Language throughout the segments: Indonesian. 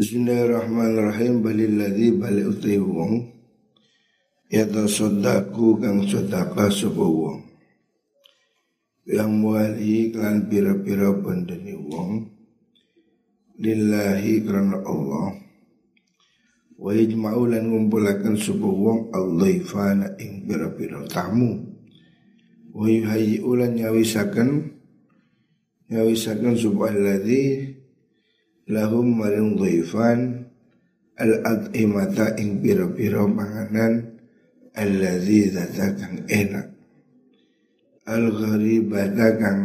Bismillahirrahmanirrahim. Balilladzi bali utai wong Yata sodaku kang sodaka sapa wong. Yang muali klan pira-pira bandani wong. Lillahi karena Allah. Wa yajma'u lan ngumpulakan sapa wong Allah ing pira-pira tamu. Wa yuhayyi'u lan nyawisakan Nyawisakan sapa alladzi lahum maring dhaifan al ad'imata ing pira-pira panganan alladzizata kang enak. Al gharibata kang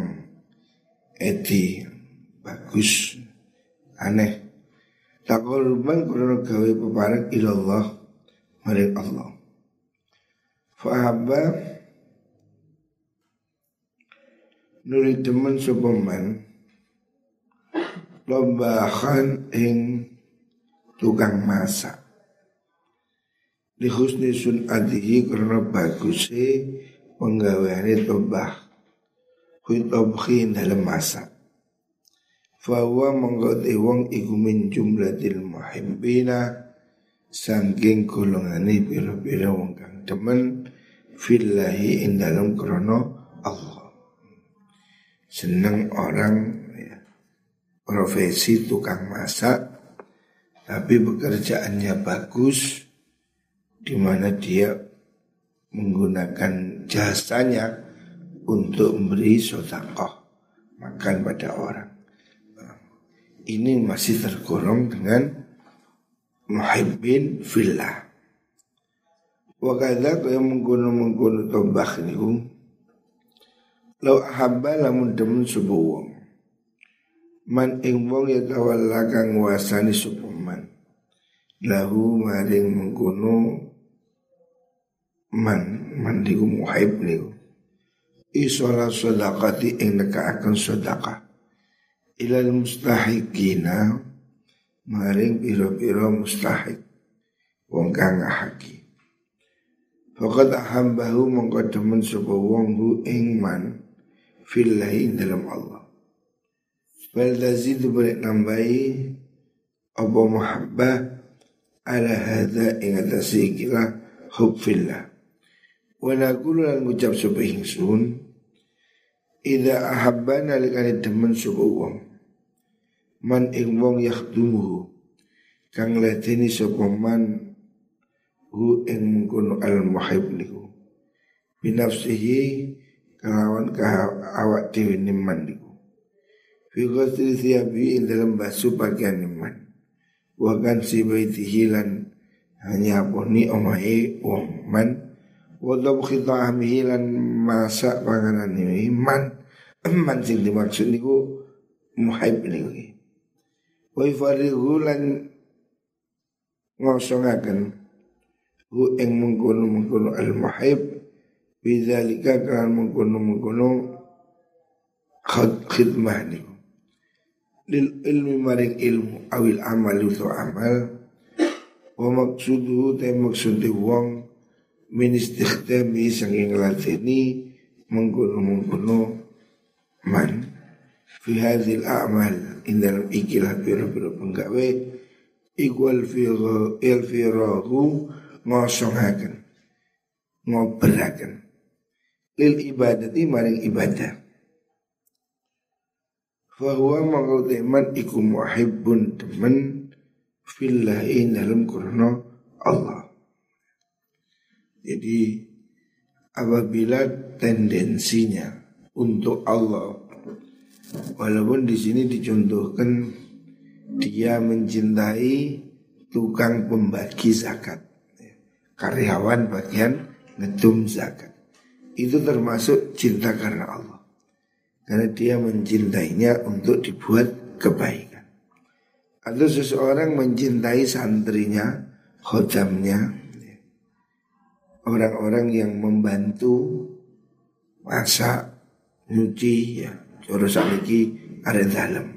eti bagus aneh. Takorban kurang gawe peparak ilallah maring Allah. Fahabba nuri teman sopaman lombahan ing tukang masak. Di husni sun adihi karena bagusnya penggaweane tobah Huitobhi dalam masak. Fawa menggoti wong iku min jumlatil muhibbina Sangking golongani bira-bira wong kang demen Fillahi in dalam krono Allah. Seneng orang profesi tukang masak tapi pekerjaannya bagus di mana dia menggunakan jasanya untuk memberi sodakoh makan pada orang. Ini masih tergolong dengan muhibbin fillah. Wakada kaya menggunakan menggunakan tombak niku. Lau ahabba lamun demen sebuah man ing wong ya tawalla kang nguasani supaman lahu maring mengkono man man diku muhaib niku. Isola sodakati ing neka akan sodaka ilal mustahikina maring piro-piro mustahik. Wong kang haki Fakat ahambahu mengkodaman sapa wong hu ing man fillahi dalam Allah Wal tazidu boleh nambahi Apa muhabbah Ala hadha ing atasi kira Hub fillah Wa nakulu lan ngucap sopa ingsun Ida ahabban alikani temen sopa wong Man ing wong yakhdumuhu Kang latini sopa man Hu ing mengkono al muhib niku Binafsihi Kalawan kahawak dewi niman niku Fi ghusli thiyabi dalam basuh pakaian iman Wa kan si baitihi lan hanya poni omai wong man. Wa dabkhi ta'amihi lan masak panganan iman Man. Sing dimaksud niku muhaib niku Wa ifarihu lan ngosongaken Hu ing mengkono-mengkono al-muhaib. Bidzalika kan mengkono-mengkono khidmah niku lil ilmi maring ilmu awil amal itu amal. Wa maksuduhu te maksudi wong min istikhdami sanging latini mengkono mengkono man. Fi hadhil a'mal in dalam ikilah biro-biro penggawe ikwal firo il firahu ngosongaken ngoberaken. Lil ibadati maring ibadah Fahuwa mengutiman iku muhibbun temen Fillahi dalam kurno Allah. Jadi apabila tendensinya untuk Allah Walaupun di sini dicontohkan dia mencintai tukang pembagi zakat karyawan bagian ngedum zakat. Itu termasuk cinta karena Allah karena dia mencintainya untuk dibuat kebaikan. Atau seseorang mencintai santrinya, khodamnya, orang-orang yang membantu masak, nyuci, ya, coro samiki ada dalam.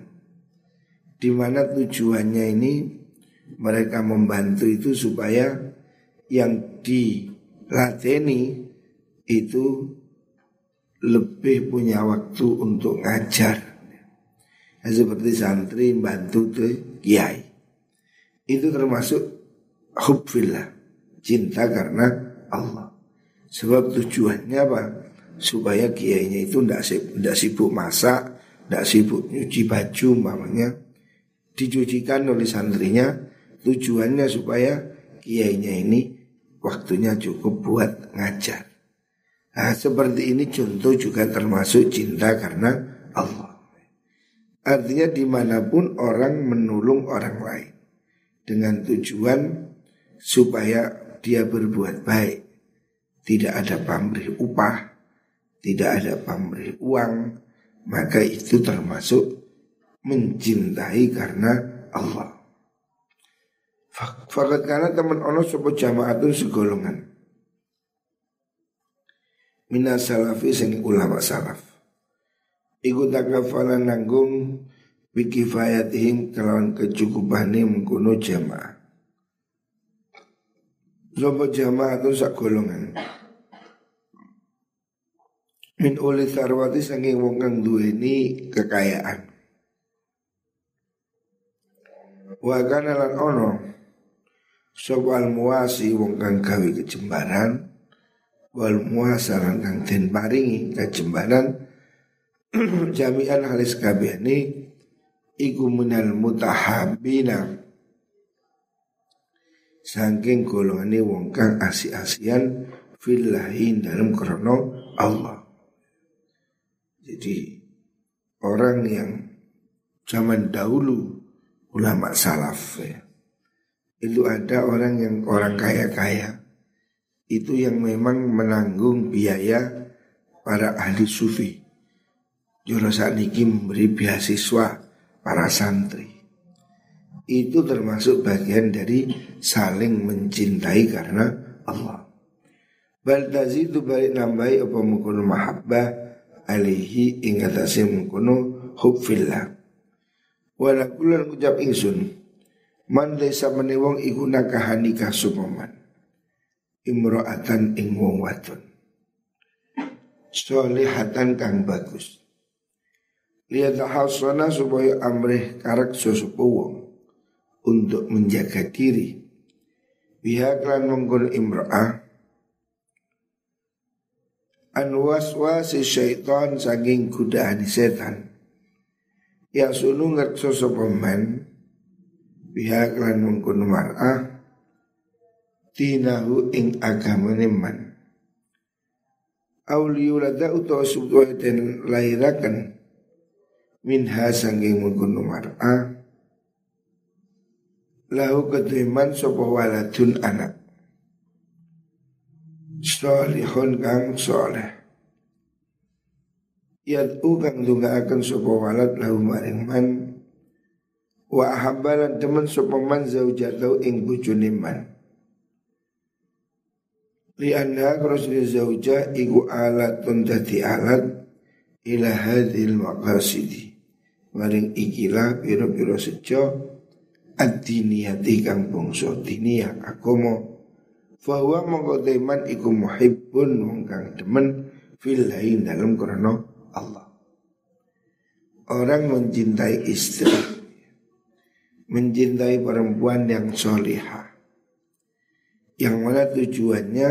Di mana tujuannya ini mereka membantu itu supaya yang dilateni itu lebih punya waktu untuk ngajar. Nah, seperti santri bantu tuh kiai. itu termasuk hubbillah, cinta karena Allah. Sebab tujuannya apa? Supaya kiainya itu tidak sibuk, sibuk masak, tidak sibuk nyuci baju mamanya dicucikan oleh santrinya tujuannya supaya kiainya ini waktunya cukup buat ngajar. Nah, seperti ini contoh juga termasuk cinta karena Allah. Artinya di mana pun orang menolong orang lain dengan tujuan supaya dia berbuat baik. Tidak ada pamrih upah, tidak ada pamrih uang, maka itu termasuk mencintai karena Allah. Fakat karena teman ono sopo jamaatun segolongan. Mina salafi sing ulama salaf. Iku takafala nanggung bikifayatihim kelawan kecukupane mengkono jamaah. Sopo jamaatun sak golongan. Min uli sarwati saking wong kang duweni kekayaan. Wa lan ono Soal muasi wong kang gawe kejembaran Wal muasaran kang den paringi kejembaran Jami'an halis kabehane Iku minal mutahabina Saking golongane wong kang asi-asian Fillahin dalam krono Allah. Jadi orang yang zaman dahulu ulama salaf ya itu ada orang yang orang kaya-kaya itu yang memang menanggung biaya para ahli sufi. Jurusan ini memberi beasiswa para santri. Itu termasuk bagian dari saling mencintai karena Allah. Bal itu balik nambahi apa mukunu mahabbah alihi ingatasi mukunu hubfillah. Walakulan ucap ingsun Man desa menewong iku nakahani kasumoman Imro'atan ing wong wadon. Solihatan kang bagus. Lihat hasana supaya amrih karak sosopo wong Untuk menjaga diri. Pihak lan mengkul imro'ah Anwaswasi syaitan saking kudaan setan. Ya sunu ngerso sopaman pihak lan mengkono mar'ah tinahu ing agamane man. Auliyulada utawa subtuwa den lairakan minha sanging mengkono mar'ah lahu ketuiman sapa waladun anak. Salihun kang soleh Yad'u kang dunga akan sapa walad lahu maring man. Wa ahabbalan temen sapa man zaujatau ing bojone man li anna rasul zauja iku alatun dadi alat ila hadhil maqasidi maring ikilah pira-pira sejo ad-diniyati kang bangsa diniyah agama Fahuwa mongko teman iku muhibbun wong demen fillahi dalam krana Allah. Orang mencintai istri mencintai perempuan yang solihah. Yang mana tujuannya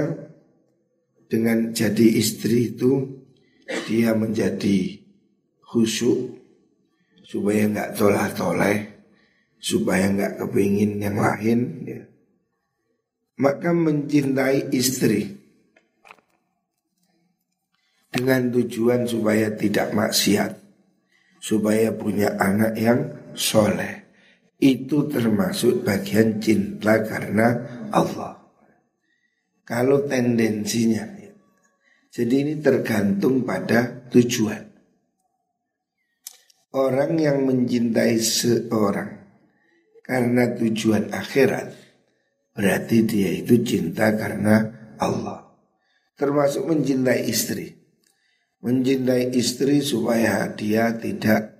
dengan jadi istri itu dia menjadi khusyuk supaya nggak tolah toleh, supaya nggak kepingin yang lain. Ya. Maka mencintai istri dengan tujuan supaya tidak maksiat, supaya punya anak yang soleh itu termasuk bagian cinta karena Allah. Kalau tendensinya, jadi ini tergantung pada tujuan. Orang yang mencintai seorang karena tujuan akhirat, berarti dia itu cinta karena Allah. Termasuk mencintai istri. Mencintai istri supaya dia tidak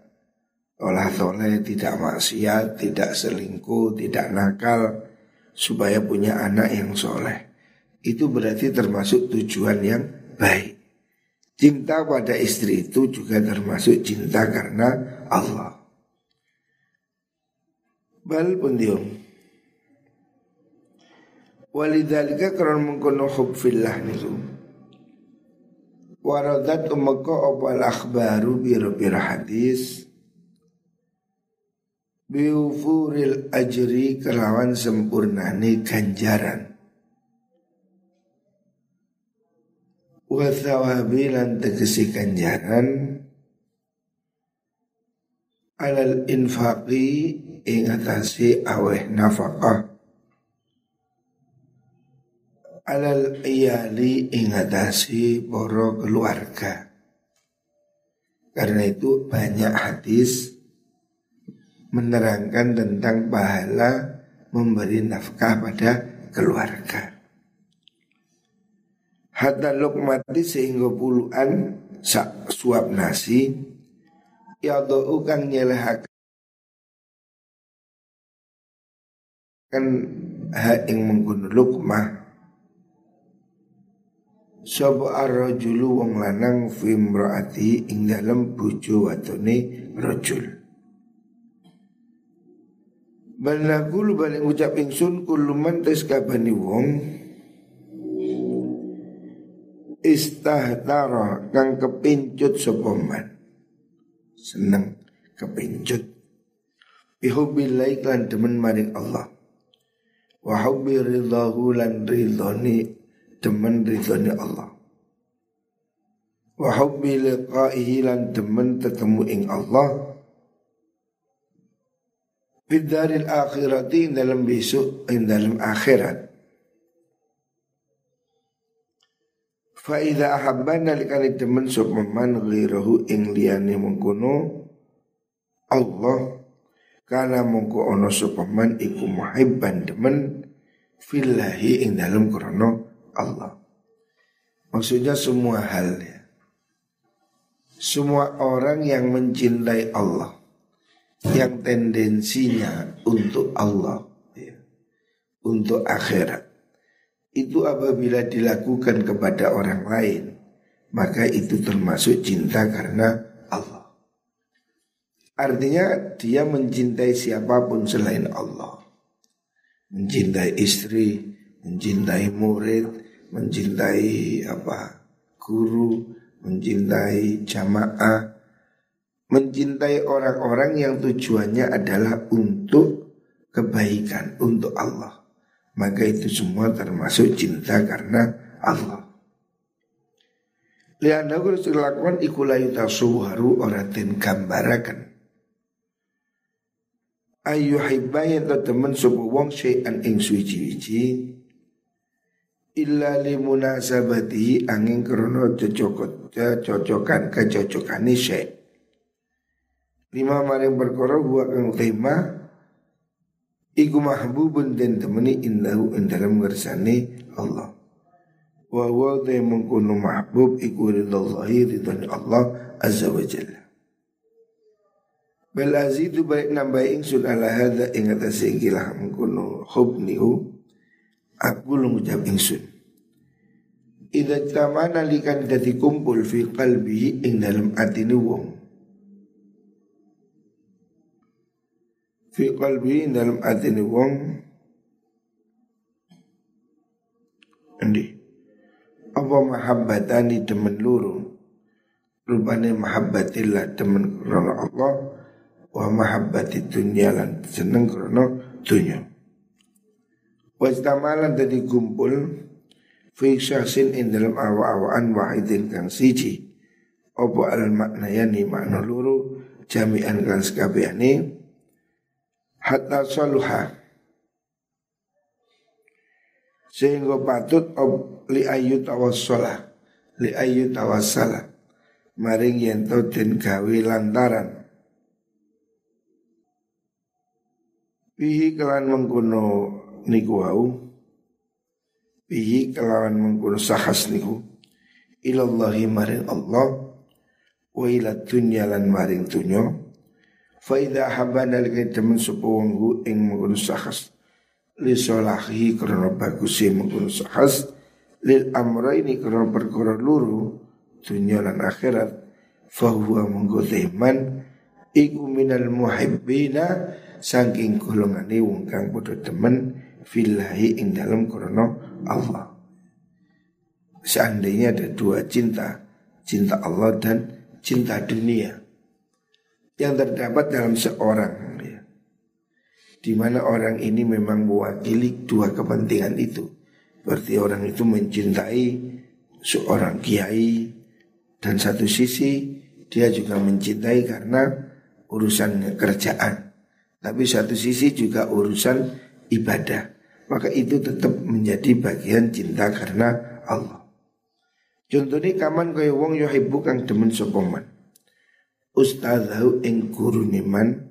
olah toleh, tidak maksiat, tidak selingkuh, tidak nakal, supaya punya anak yang soleh. Itu berarti termasuk tujuan yang baik. Cinta pada istri itu juga termasuk cinta karena Allah. Bal pendium Walidhalika karena mengkono hub fillah niku Waradat umaka opal akhbaru biro-biro hadis Biufuril ajri kelawan sempurnani ganjaran Wathawabi lan tegesi ganjaran Alal infaqi ingatasi aweh nafkah alal iyali ingatasi poro keluarga. Karena itu banyak hadis menerangkan tentang pahala memberi nafkah pada keluarga. Hatta lukmati sehingga puluhan sak suap nasi ya do'u kang nyelehakan kan ha ing menggunakan lukmah Sapa ar-rajulu wong lanang fi imraati ing dalem bojo wadone rajul. Balakul balik ucap ingsun kuluman tes kabani wong istahtara kang kepincut sapa man. Seneng kepincut. Bihubbilai lan demen maring Allah. Wa hubbi ridahu lan ridhani demen ridhonya Allah. Wa hubbi liqa'ihi lan demen ketemu ing Allah. Bidaril akhirati dalam besok ing dalam akhirat. Fa idza ahabbana likani demen sapa man ghirahu ing liyane mengkono Allah kana mongko ana sapa man iku muhibban demen fillahi ing dalam krana Allah. Maksudnya semua hal ya. Semua orang yang mencintai Allah yang tendensinya untuk Allah ya, untuk akhirat itu apabila dilakukan kepada orang lain maka itu termasuk cinta karena Allah. Artinya dia mencintai siapa pun selain Allah. Mencintai istri, mencintai murid, mencintai apa guru, mencintai jamaah, mencintai orang-orang yang tujuannya adalah untuk kebaikan, untuk Allah. Maka itu semua termasuk cinta karena Allah. Lihat aku harus dilakukan ikulayu tasuharu orang ten gambarakan. Ayu hibbayan teman subuh wong syai'an ing suci-wici illa limunasabatihi angin krono cocokot cocokan kecocokan syekh lima maring perkara huwa kang tema iku mahbubun den temeni indahu ing dalem ngersane Allah. Wa huwa de mengkono mahbub iku ridallahi ridhani Allah azza wa jalla. Bal azidu baik nambahi ingsun ala hadha ing atase ikilah mengkono hubnihu Aku lu ngucap ingsun. Ida tamana likan dadi kumpul fi qalbi ing dalam atine wong Fi qalbi ing dalam atine wong Andi Apa mahabbatani demen luru Rupane mahabbatillah demen krono Allah Wa mahabbati dunia lan seneng krono dunia Wajtamalan tadi kumpul Fi syahsin in dalam awa-awaan wahidin kang siji Opo al maknayani makna luru Jami'an kang sekabiani Hatta saluha. Sehingga patut ob li ayu tawassalah Li ayu tawassalah Maring yento den gawe lantaran. Bihi kelan mengkuno niku wau. Bihi kelawan mengkono sahas niku. Ilallahi maring Allah wa ila dunya lan maring dunya fa idza habana lika temen sapa wong ing mengkono sahas. Li solahi krana bagus mengkono sahas. Lil amraini krana perkara luru dunya akhirat. Fa huwa mengko iku minal muhibbina saking golongane wong kang padha demen fillahi ing dalam krono Allah. Seandainya ada dua cinta, cinta Allah dan cinta dunia yang terdapat dalam seorang ya. di mana orang ini memang mewakili dua kepentingan itu. Berarti orang itu mencintai seorang kiai dan satu sisi dia juga mencintai karena urusan kerjaan. Tapi satu sisi juga urusan ibadah maka itu tetap menjadi bagian cinta karena Allah. Contohnya kaman kaya wong yuhibbu kang demen sapa man. Ustadzahu ing guru niman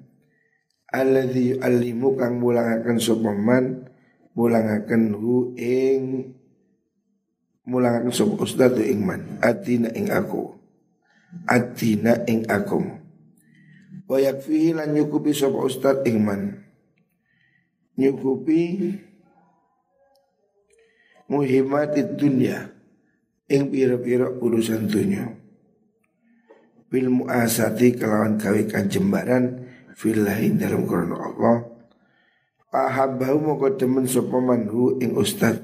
alladzi yu'allimu kang mulangaken sapa man? Mulangaken hu ing mulangaken sapa ustadz ing man? Atina ing aku. Atina ing aku. Wa yakfihi lan nyukupi sapa ustadz ing man. Nyukupi muhimati dunia ing pira-pira urusan dunia bil muasati kelawan gawe jembaran fillahi dalam krono Allah. Ahabbahu moko demen sapa manhu ing ustad.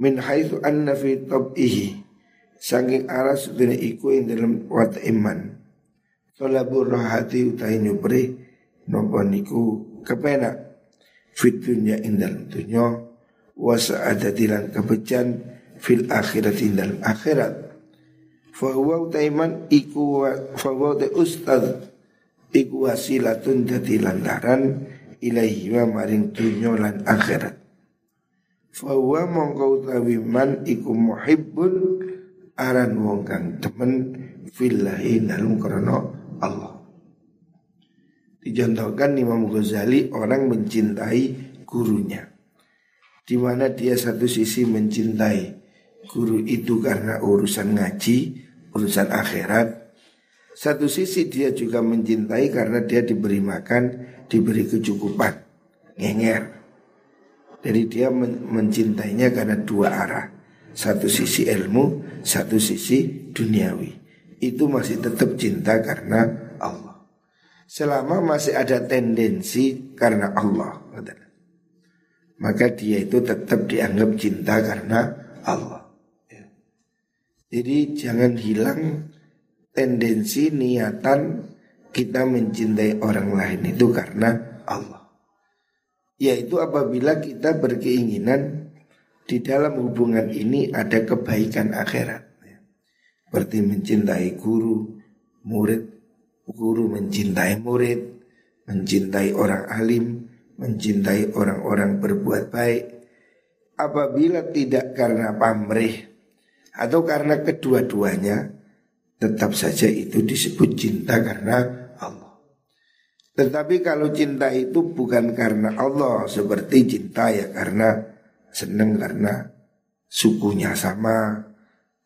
Min haitsu anna fi tab'ihi saking arah sedene iku ing dalam wat iman. Talabur rahati utai nyupri nopo niku kepenak. Fit dunya ing dalam dunya wa sa'adatilan kebejan fil akhirat dalam akhirat fa huwa utaiman iku fa huwa ustad iku wasilatun dadi lantaran ilaihi wa maring dunya lan akhirat. Fa huwa mongko utawi man iku muhibbun aran wong kang temen fillahi dalam krana Allah. Dicontohkan Imam Ghazali orang mencintai gurunya. Di mana dia satu sisi mencintai guru itu karena urusan ngaji, urusan akhirat. Satu sisi dia juga mencintai karena dia diberi makan, diberi kecukupan, ngenger. Jadi dia men mencintainya karena dua arah. Satu sisi ilmu, satu sisi duniawi. Itu masih tetap cinta karena Allah. Selama masih ada tendensi karena Allah maka dia itu tetap dianggap cinta karena Allah. Jadi jangan hilang tendensi niatan kita mencintai orang lain itu karena Allah. Yaitu apabila kita berkeinginan di dalam hubungan ini ada kebaikan akhirat. Seperti mencintai guru, murid, guru mencintai murid, mencintai orang alim, mencintai orang-orang berbuat baik apabila tidak karena pamrih atau karena kedua-duanya tetap saja itu disebut cinta karena Allah. Tetapi kalau cinta itu bukan karena Allah seperti cinta ya karena seneng karena sukunya sama,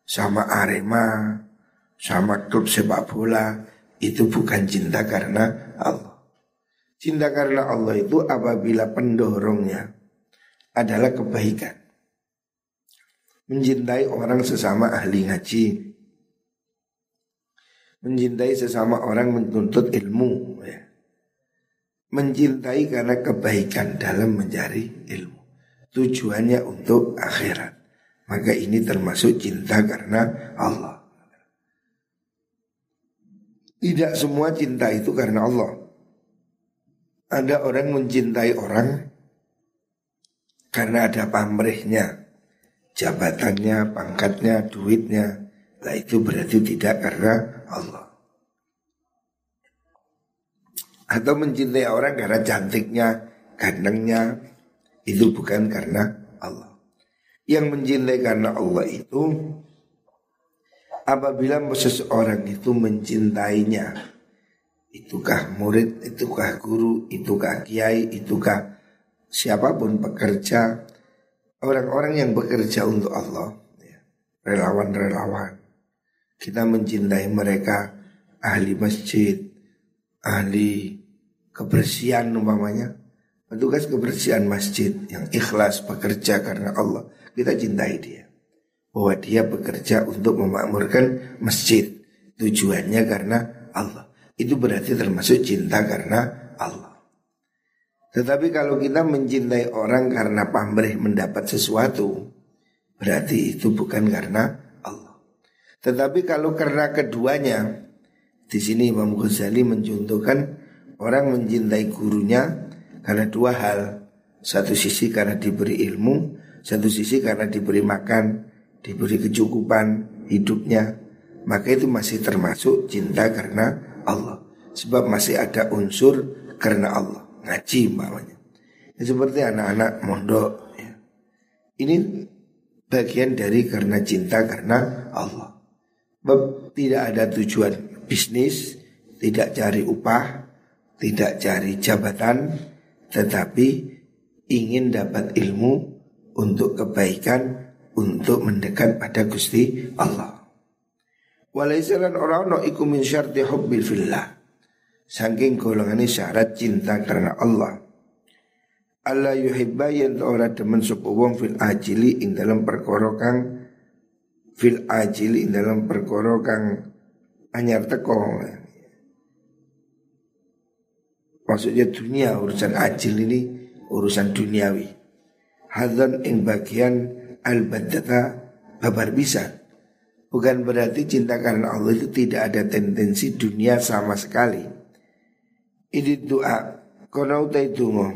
sama Arema, sama klub sepak bola, itu bukan cinta karena Allah. Cinta karena Allah itu apabila pendorongnya adalah kebaikan. Mencintai orang sesama ahli ngaji. Mencintai sesama orang menuntut ilmu. Ya. Mencintai karena kebaikan dalam mencari ilmu. Tujuannya untuk akhirat. Maka ini termasuk cinta karena Allah. Tidak semua cinta itu karena Allah. Ada orang mencintai orang karena ada pamrihnya, jabatannya, pangkatnya, duitnya. Nah itu berarti tidak karena Allah. Atau mencintai orang karena cantiknya, gantengnya, itu bukan karena Allah. Yang mencintai karena Allah itu apabila seseorang itu mencintainya Itukah murid, itukah guru, itukah kiai, itukah siapa pun pekerja Orang-orang yang bekerja untuk Allah ya, Relawan-relawan. Kita mencintai mereka Ahli masjid Ahli kebersihan umpamanya. Petugas kebersihan masjid yang ikhlas bekerja karena Allah. Kita cintai dia. Bahwa dia bekerja untuk memakmurkan masjid. Tujuannya karena Allah. Itu berarti termasuk cinta karena Allah. Tetapi kalau kita mencintai orang karena pamrih mendapat sesuatu, berarti itu bukan karena Allah. Tetapi kalau karena keduanya, di sini Imam Ghazali mencontohkan orang mencintai gurunya karena dua hal. Satu sisi karena diberi ilmu, satu sisi karena diberi makan, diberi kecukupan hidupnya. Maka itu masih termasuk cinta karena Allah. Sebab masih ada unsur karena Allah ngaji umpamanya. Ya, seperti anak-anak mondok. Ya. Ini bagian dari karena cinta karena Allah. Tidak ada tujuan bisnis, tidak cari upah, tidak cari jabatan, tetapi ingin dapat ilmu untuk kebaikan, untuk mendekat pada Gusti Allah. Walaisalan orang no iku min syarti hubbil fillah. Saking golongan ini syarat cinta karena Allah. Allah yuhibba yang ora demen sapa wong fil ajili ing dalam perkara kang fil ajili ing dalam perkara kang anyar teko. Maksudnya dunia urusan ajil ini urusan duniawi. Hadzan ing bagian al-baddata babar bisa. Bukan berarti cinta karena Allah itu tidak ada tendensi dunia sama sekali. Ini doa Kono utai dungo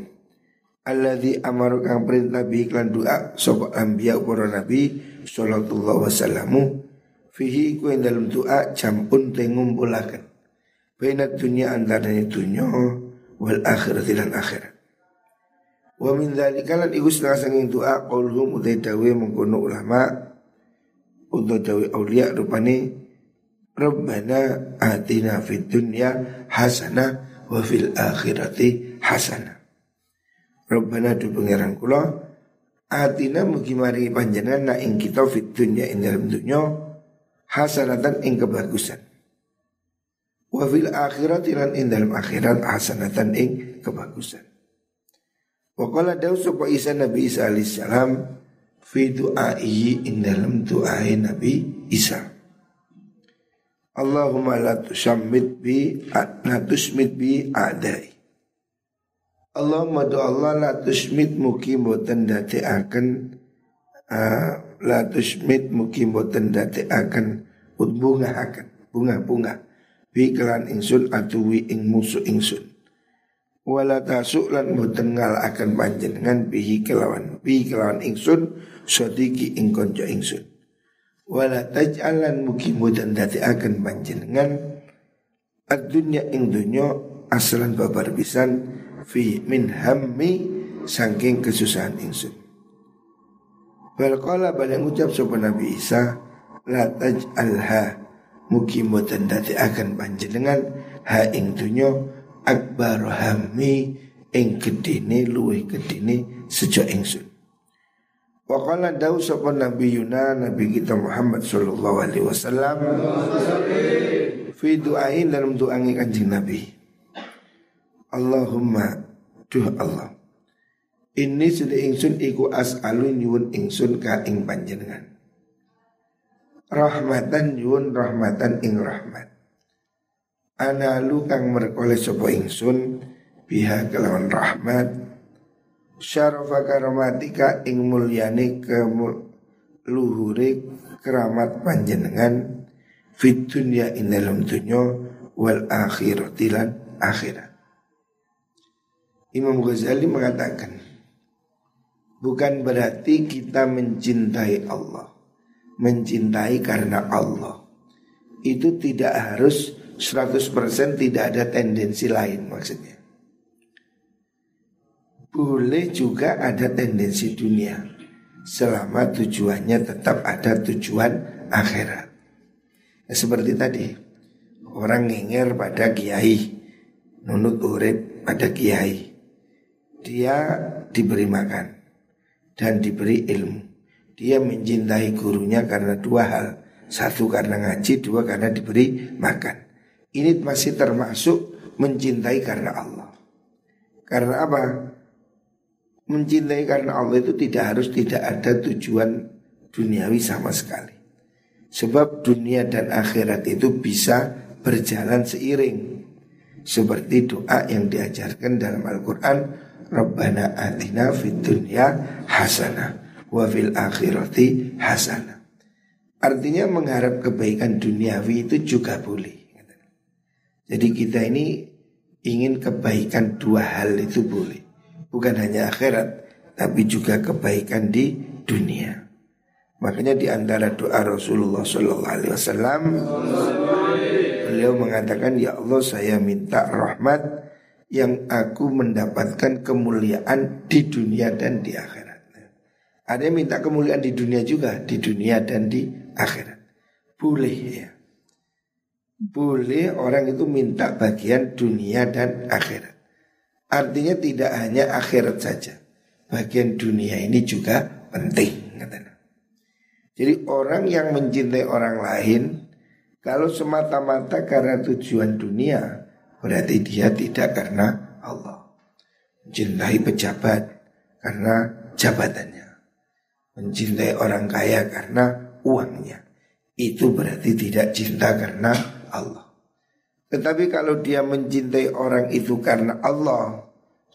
Alladhi kang perintah bi iklan doa Sobat anbiya para nabi Sallallahu wasallamu Fihi ku yang dalam doa Jampun tengumpulakan Baina dunia antara dunia Wal akhirat dan akhirat. Wa min dhalika lan iku setengah sanging doa Qaulhum utai dawe mengkono ulama Untuk dawe awliya rupani Rabbana atina fid dunya hasanah wa fil akhirati hasana. Rabbana du pangeran kula atina mugi mari na ing kita fit dunya ing dalam dunya hasanatan ing kebagusan. Wa fil akhirati lan ing dalam akhirat hasanatan ing kebagusan. Wa qala dawu sapa Isa Nabi Isa alaihi salam fi du'ai ing dalam doa Nabi Isa. Allahumma la tusammit bi la tusmit bi adai. Allahumma do Allah la tusmit muki boten dati akan uh, la tusmit muki boten dati akan bunga akan bunga-bunga bi kelan ingsun atuwi ing musuh ingsun. Wala tasuk lan boten ngal akan panjenengan bihi kelawan bi kelawan ingsun sodiki ing konco ingsun wala taj'alan mukimu dan dati akan panjenengan ad-dunya ing dunya asalan babar pisan fi min hammi saking kesusahan ingsun. Wal qala ucap sapa Nabi Isa la taj'alha mukimu dan dati akan panjenengan ha ing dunya akbar hammi ing gedene luwih gedene sejo ingsun Waqala dawu sapa Nabi Yuna Nabi kita Muhammad sallallahu alaihi wasallam fi du'ain dalam doangi kanjeng Nabi. Allahumma duh Allah. Ini sudah ingsun iku as'alu nyuwun ingsun ka ing panjenengan. Rahmatan nyuwun rahmatan ing rahmat. Analu kang merkole sapa ingsun biha kelawan rahmat syarafa karamatika ing mulyane ke luhure keramat panjenengan fit dunya ing dalam dunya wal akhirati lan akhirat. Imam Ghazali mengatakan bukan berarti kita mencintai Allah, mencintai karena Allah. Itu tidak harus 100% tidak ada tendensi lain maksudnya boleh juga ada tendensi dunia selama tujuannya tetap ada tujuan akhirat. Ya, seperti tadi orang ngenger pada kiai, nunut urip pada kiai. Dia diberi makan dan diberi ilmu. Dia mencintai gurunya karena dua hal. Satu karena ngaji, dua karena diberi makan. Ini masih termasuk mencintai karena Allah. Karena apa? Mencintai karena Allah itu tidak harus tidak ada tujuan duniawi sama sekali. Sebab dunia dan akhirat itu bisa berjalan seiring. Seperti doa yang diajarkan dalam Al-Quran. Rabbana atina fid dunya hasanah wa fil akhirati hasanah. Artinya mengharap kebaikan duniawi itu juga boleh. Jadi kita ini ingin kebaikan dua hal itu boleh. Bukan hanya akhirat, tapi juga kebaikan di dunia. Makanya di antara doa Rasulullah Sallallahu Alaihi Wasallam, beliau mengatakan, Ya Allah saya minta rahmat yang aku mendapatkan kemuliaan di dunia dan di akhirat. Ada yang minta kemuliaan di dunia juga, di dunia dan di akhirat. Boleh ya. Boleh orang itu minta bagian dunia dan akhirat. Artinya tidak hanya akhirat saja. Bagian dunia ini juga penting. Jadi orang yang mencintai orang lain, kalau semata-mata karena tujuan dunia, berarti dia tidak karena Allah. Mencintai pejabat karena jabatannya. Mencintai orang kaya karena uangnya. Itu berarti tidak cinta karena Allah. Tetapi kalau dia mencintai orang itu karena Allah,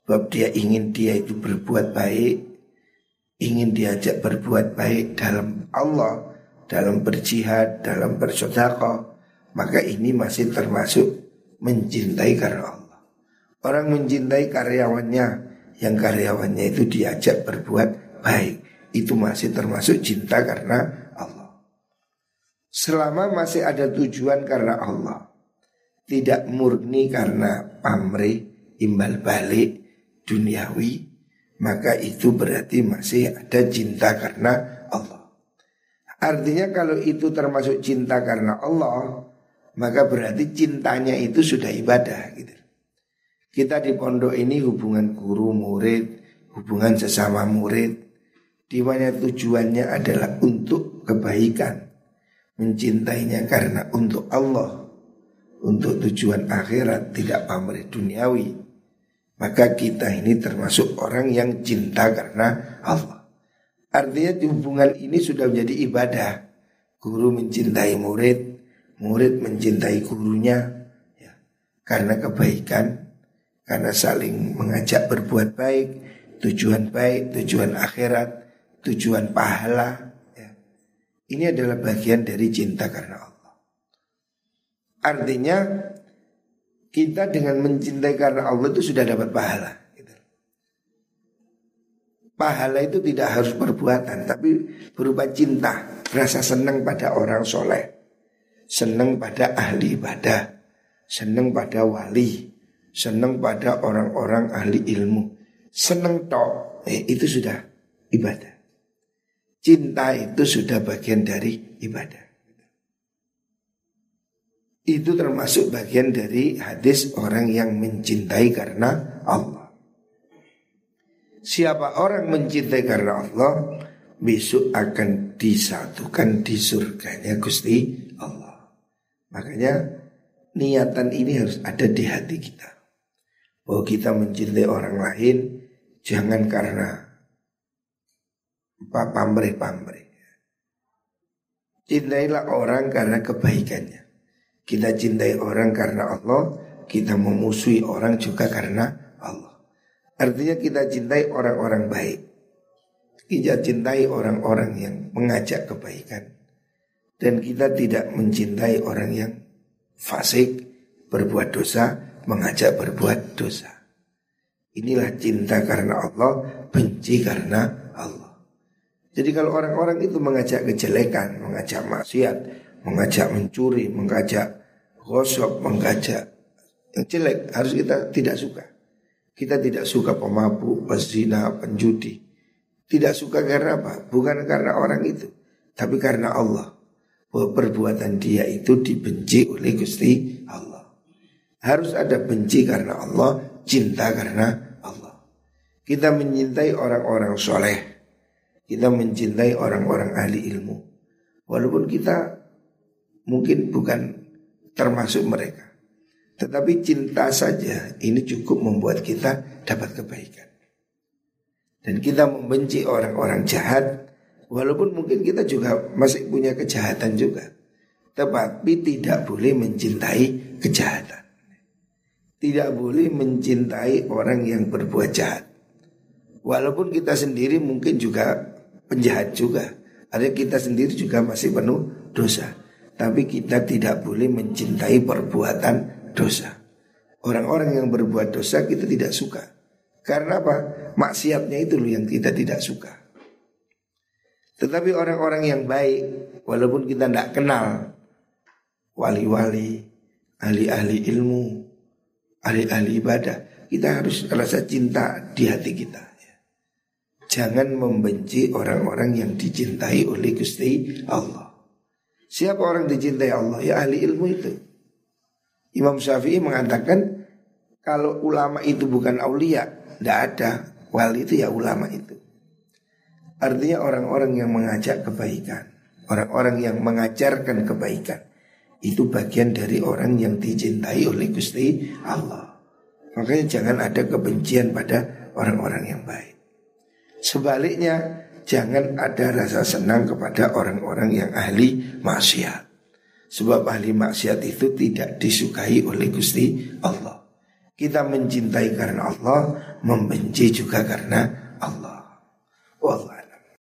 sebab dia ingin dia itu berbuat baik, ingin diajak berbuat baik dalam Allah, dalam berjihad, dalam bersodakoh, maka ini masih termasuk mencintai karena Allah. Orang mencintai karyawannya yang karyawannya itu diajak berbuat baik. Itu masih termasuk cinta karena Allah. Selama masih ada tujuan karena Allah. Tidak murni karena pamrih, imbal balik, duniawi. Maka itu berarti masih ada cinta karena Allah. Artinya kalau itu termasuk cinta karena Allah maka berarti cintanya itu sudah ibadah gitu. Kita di pondok ini hubungan guru murid, hubungan sesama murid, di mana tujuannya adalah untuk kebaikan, mencintainya karena untuk Allah, untuk tujuan akhirat tidak pamrih duniawi. Maka kita ini termasuk orang yang cinta karena Allah. Artinya hubungan ini sudah menjadi ibadah. Guru mencintai murid, murid mencintai gurunya ya, karena kebaikan, karena saling mengajak berbuat baik, tujuan baik, tujuan akhirat, tujuan pahala. Ya. Ini adalah bagian dari cinta karena Allah. Artinya kita dengan mencintai karena Allah itu sudah dapat pahala. Gitu. Pahala itu tidak harus perbuatan, tapi berupa cinta, rasa senang pada orang soleh senang pada ahli ibadah, senang pada wali, senang pada orang-orang ahli ilmu, senang tok, eh, itu sudah ibadah. Cinta itu sudah bagian dari ibadah. Itu termasuk bagian dari hadis orang yang mencintai karena Allah. Siapa orang mencintai karena Allah, besok akan disatukan di surganya Gusti Allah. Makanya niatan ini harus ada di hati kita. Bahwa kita mencintai orang lain jangan karena pamrih-pamrih. Cintailah orang karena kebaikannya. Kita cintai orang karena Allah, kita memusuhi orang juga karena Allah. Artinya kita cintai orang-orang baik. Kita cintai orang-orang yang mengajak kebaikan. Dan kita tidak mencintai orang yang fasik, berbuat dosa, mengajak berbuat dosa. Inilah cinta karena Allah, benci karena Allah. Jadi kalau orang-orang itu mengajak kejelekan, mengajak maksiat, mengajak mencuri, mengajak gosok, mengajak yang jelek harus kita tidak suka. Kita tidak suka pemabuk, pezina, penjudi. Tidak suka karena apa? Bukan karena orang itu, tapi karena Allah bahwa perbuatan dia itu dibenci oleh Gusti Allah. Harus ada benci karena Allah, cinta karena Allah. Kita mencintai orang-orang soleh. Kita mencintai orang-orang ahli ilmu. Walaupun kita mungkin bukan termasuk mereka. Tetapi cinta saja ini cukup membuat kita dapat kebaikan. Dan kita membenci orang-orang jahat Walaupun mungkin kita juga masih punya kejahatan juga. Tetapi tidak boleh mencintai kejahatan. Tidak boleh mencintai orang yang berbuat jahat. Walaupun kita sendiri mungkin juga penjahat juga. Ada kita sendiri juga masih penuh dosa. Tapi kita tidak boleh mencintai perbuatan dosa. Orang-orang yang berbuat dosa kita tidak suka. Karena apa? Maksiatnya itu loh yang kita tidak suka. Tetapi orang-orang yang baik, walaupun kita tidak kenal, wali-wali, ahli-ahli ilmu, ahli-ahli ibadah, kita harus rasa cinta di hati kita. Jangan membenci orang-orang yang dicintai oleh Gusti Allah. Siapa orang dicintai Allah? Ya ahli ilmu itu. Imam Syafi'i mengatakan kalau ulama itu bukan aulia, tidak ada. Wali itu ya ulama itu. Artinya orang-orang yang mengajak kebaikan, orang-orang yang mengajarkan kebaikan. Itu bagian dari orang yang dicintai oleh Gusti Allah. Makanya jangan ada kebencian pada orang-orang yang baik. Sebaliknya jangan ada rasa senang kepada orang-orang yang ahli maksiat. Sebab ahli maksiat itu tidak disukai oleh Gusti Allah. Kita mencintai karena Allah, membenci juga karena Allah. Wallah.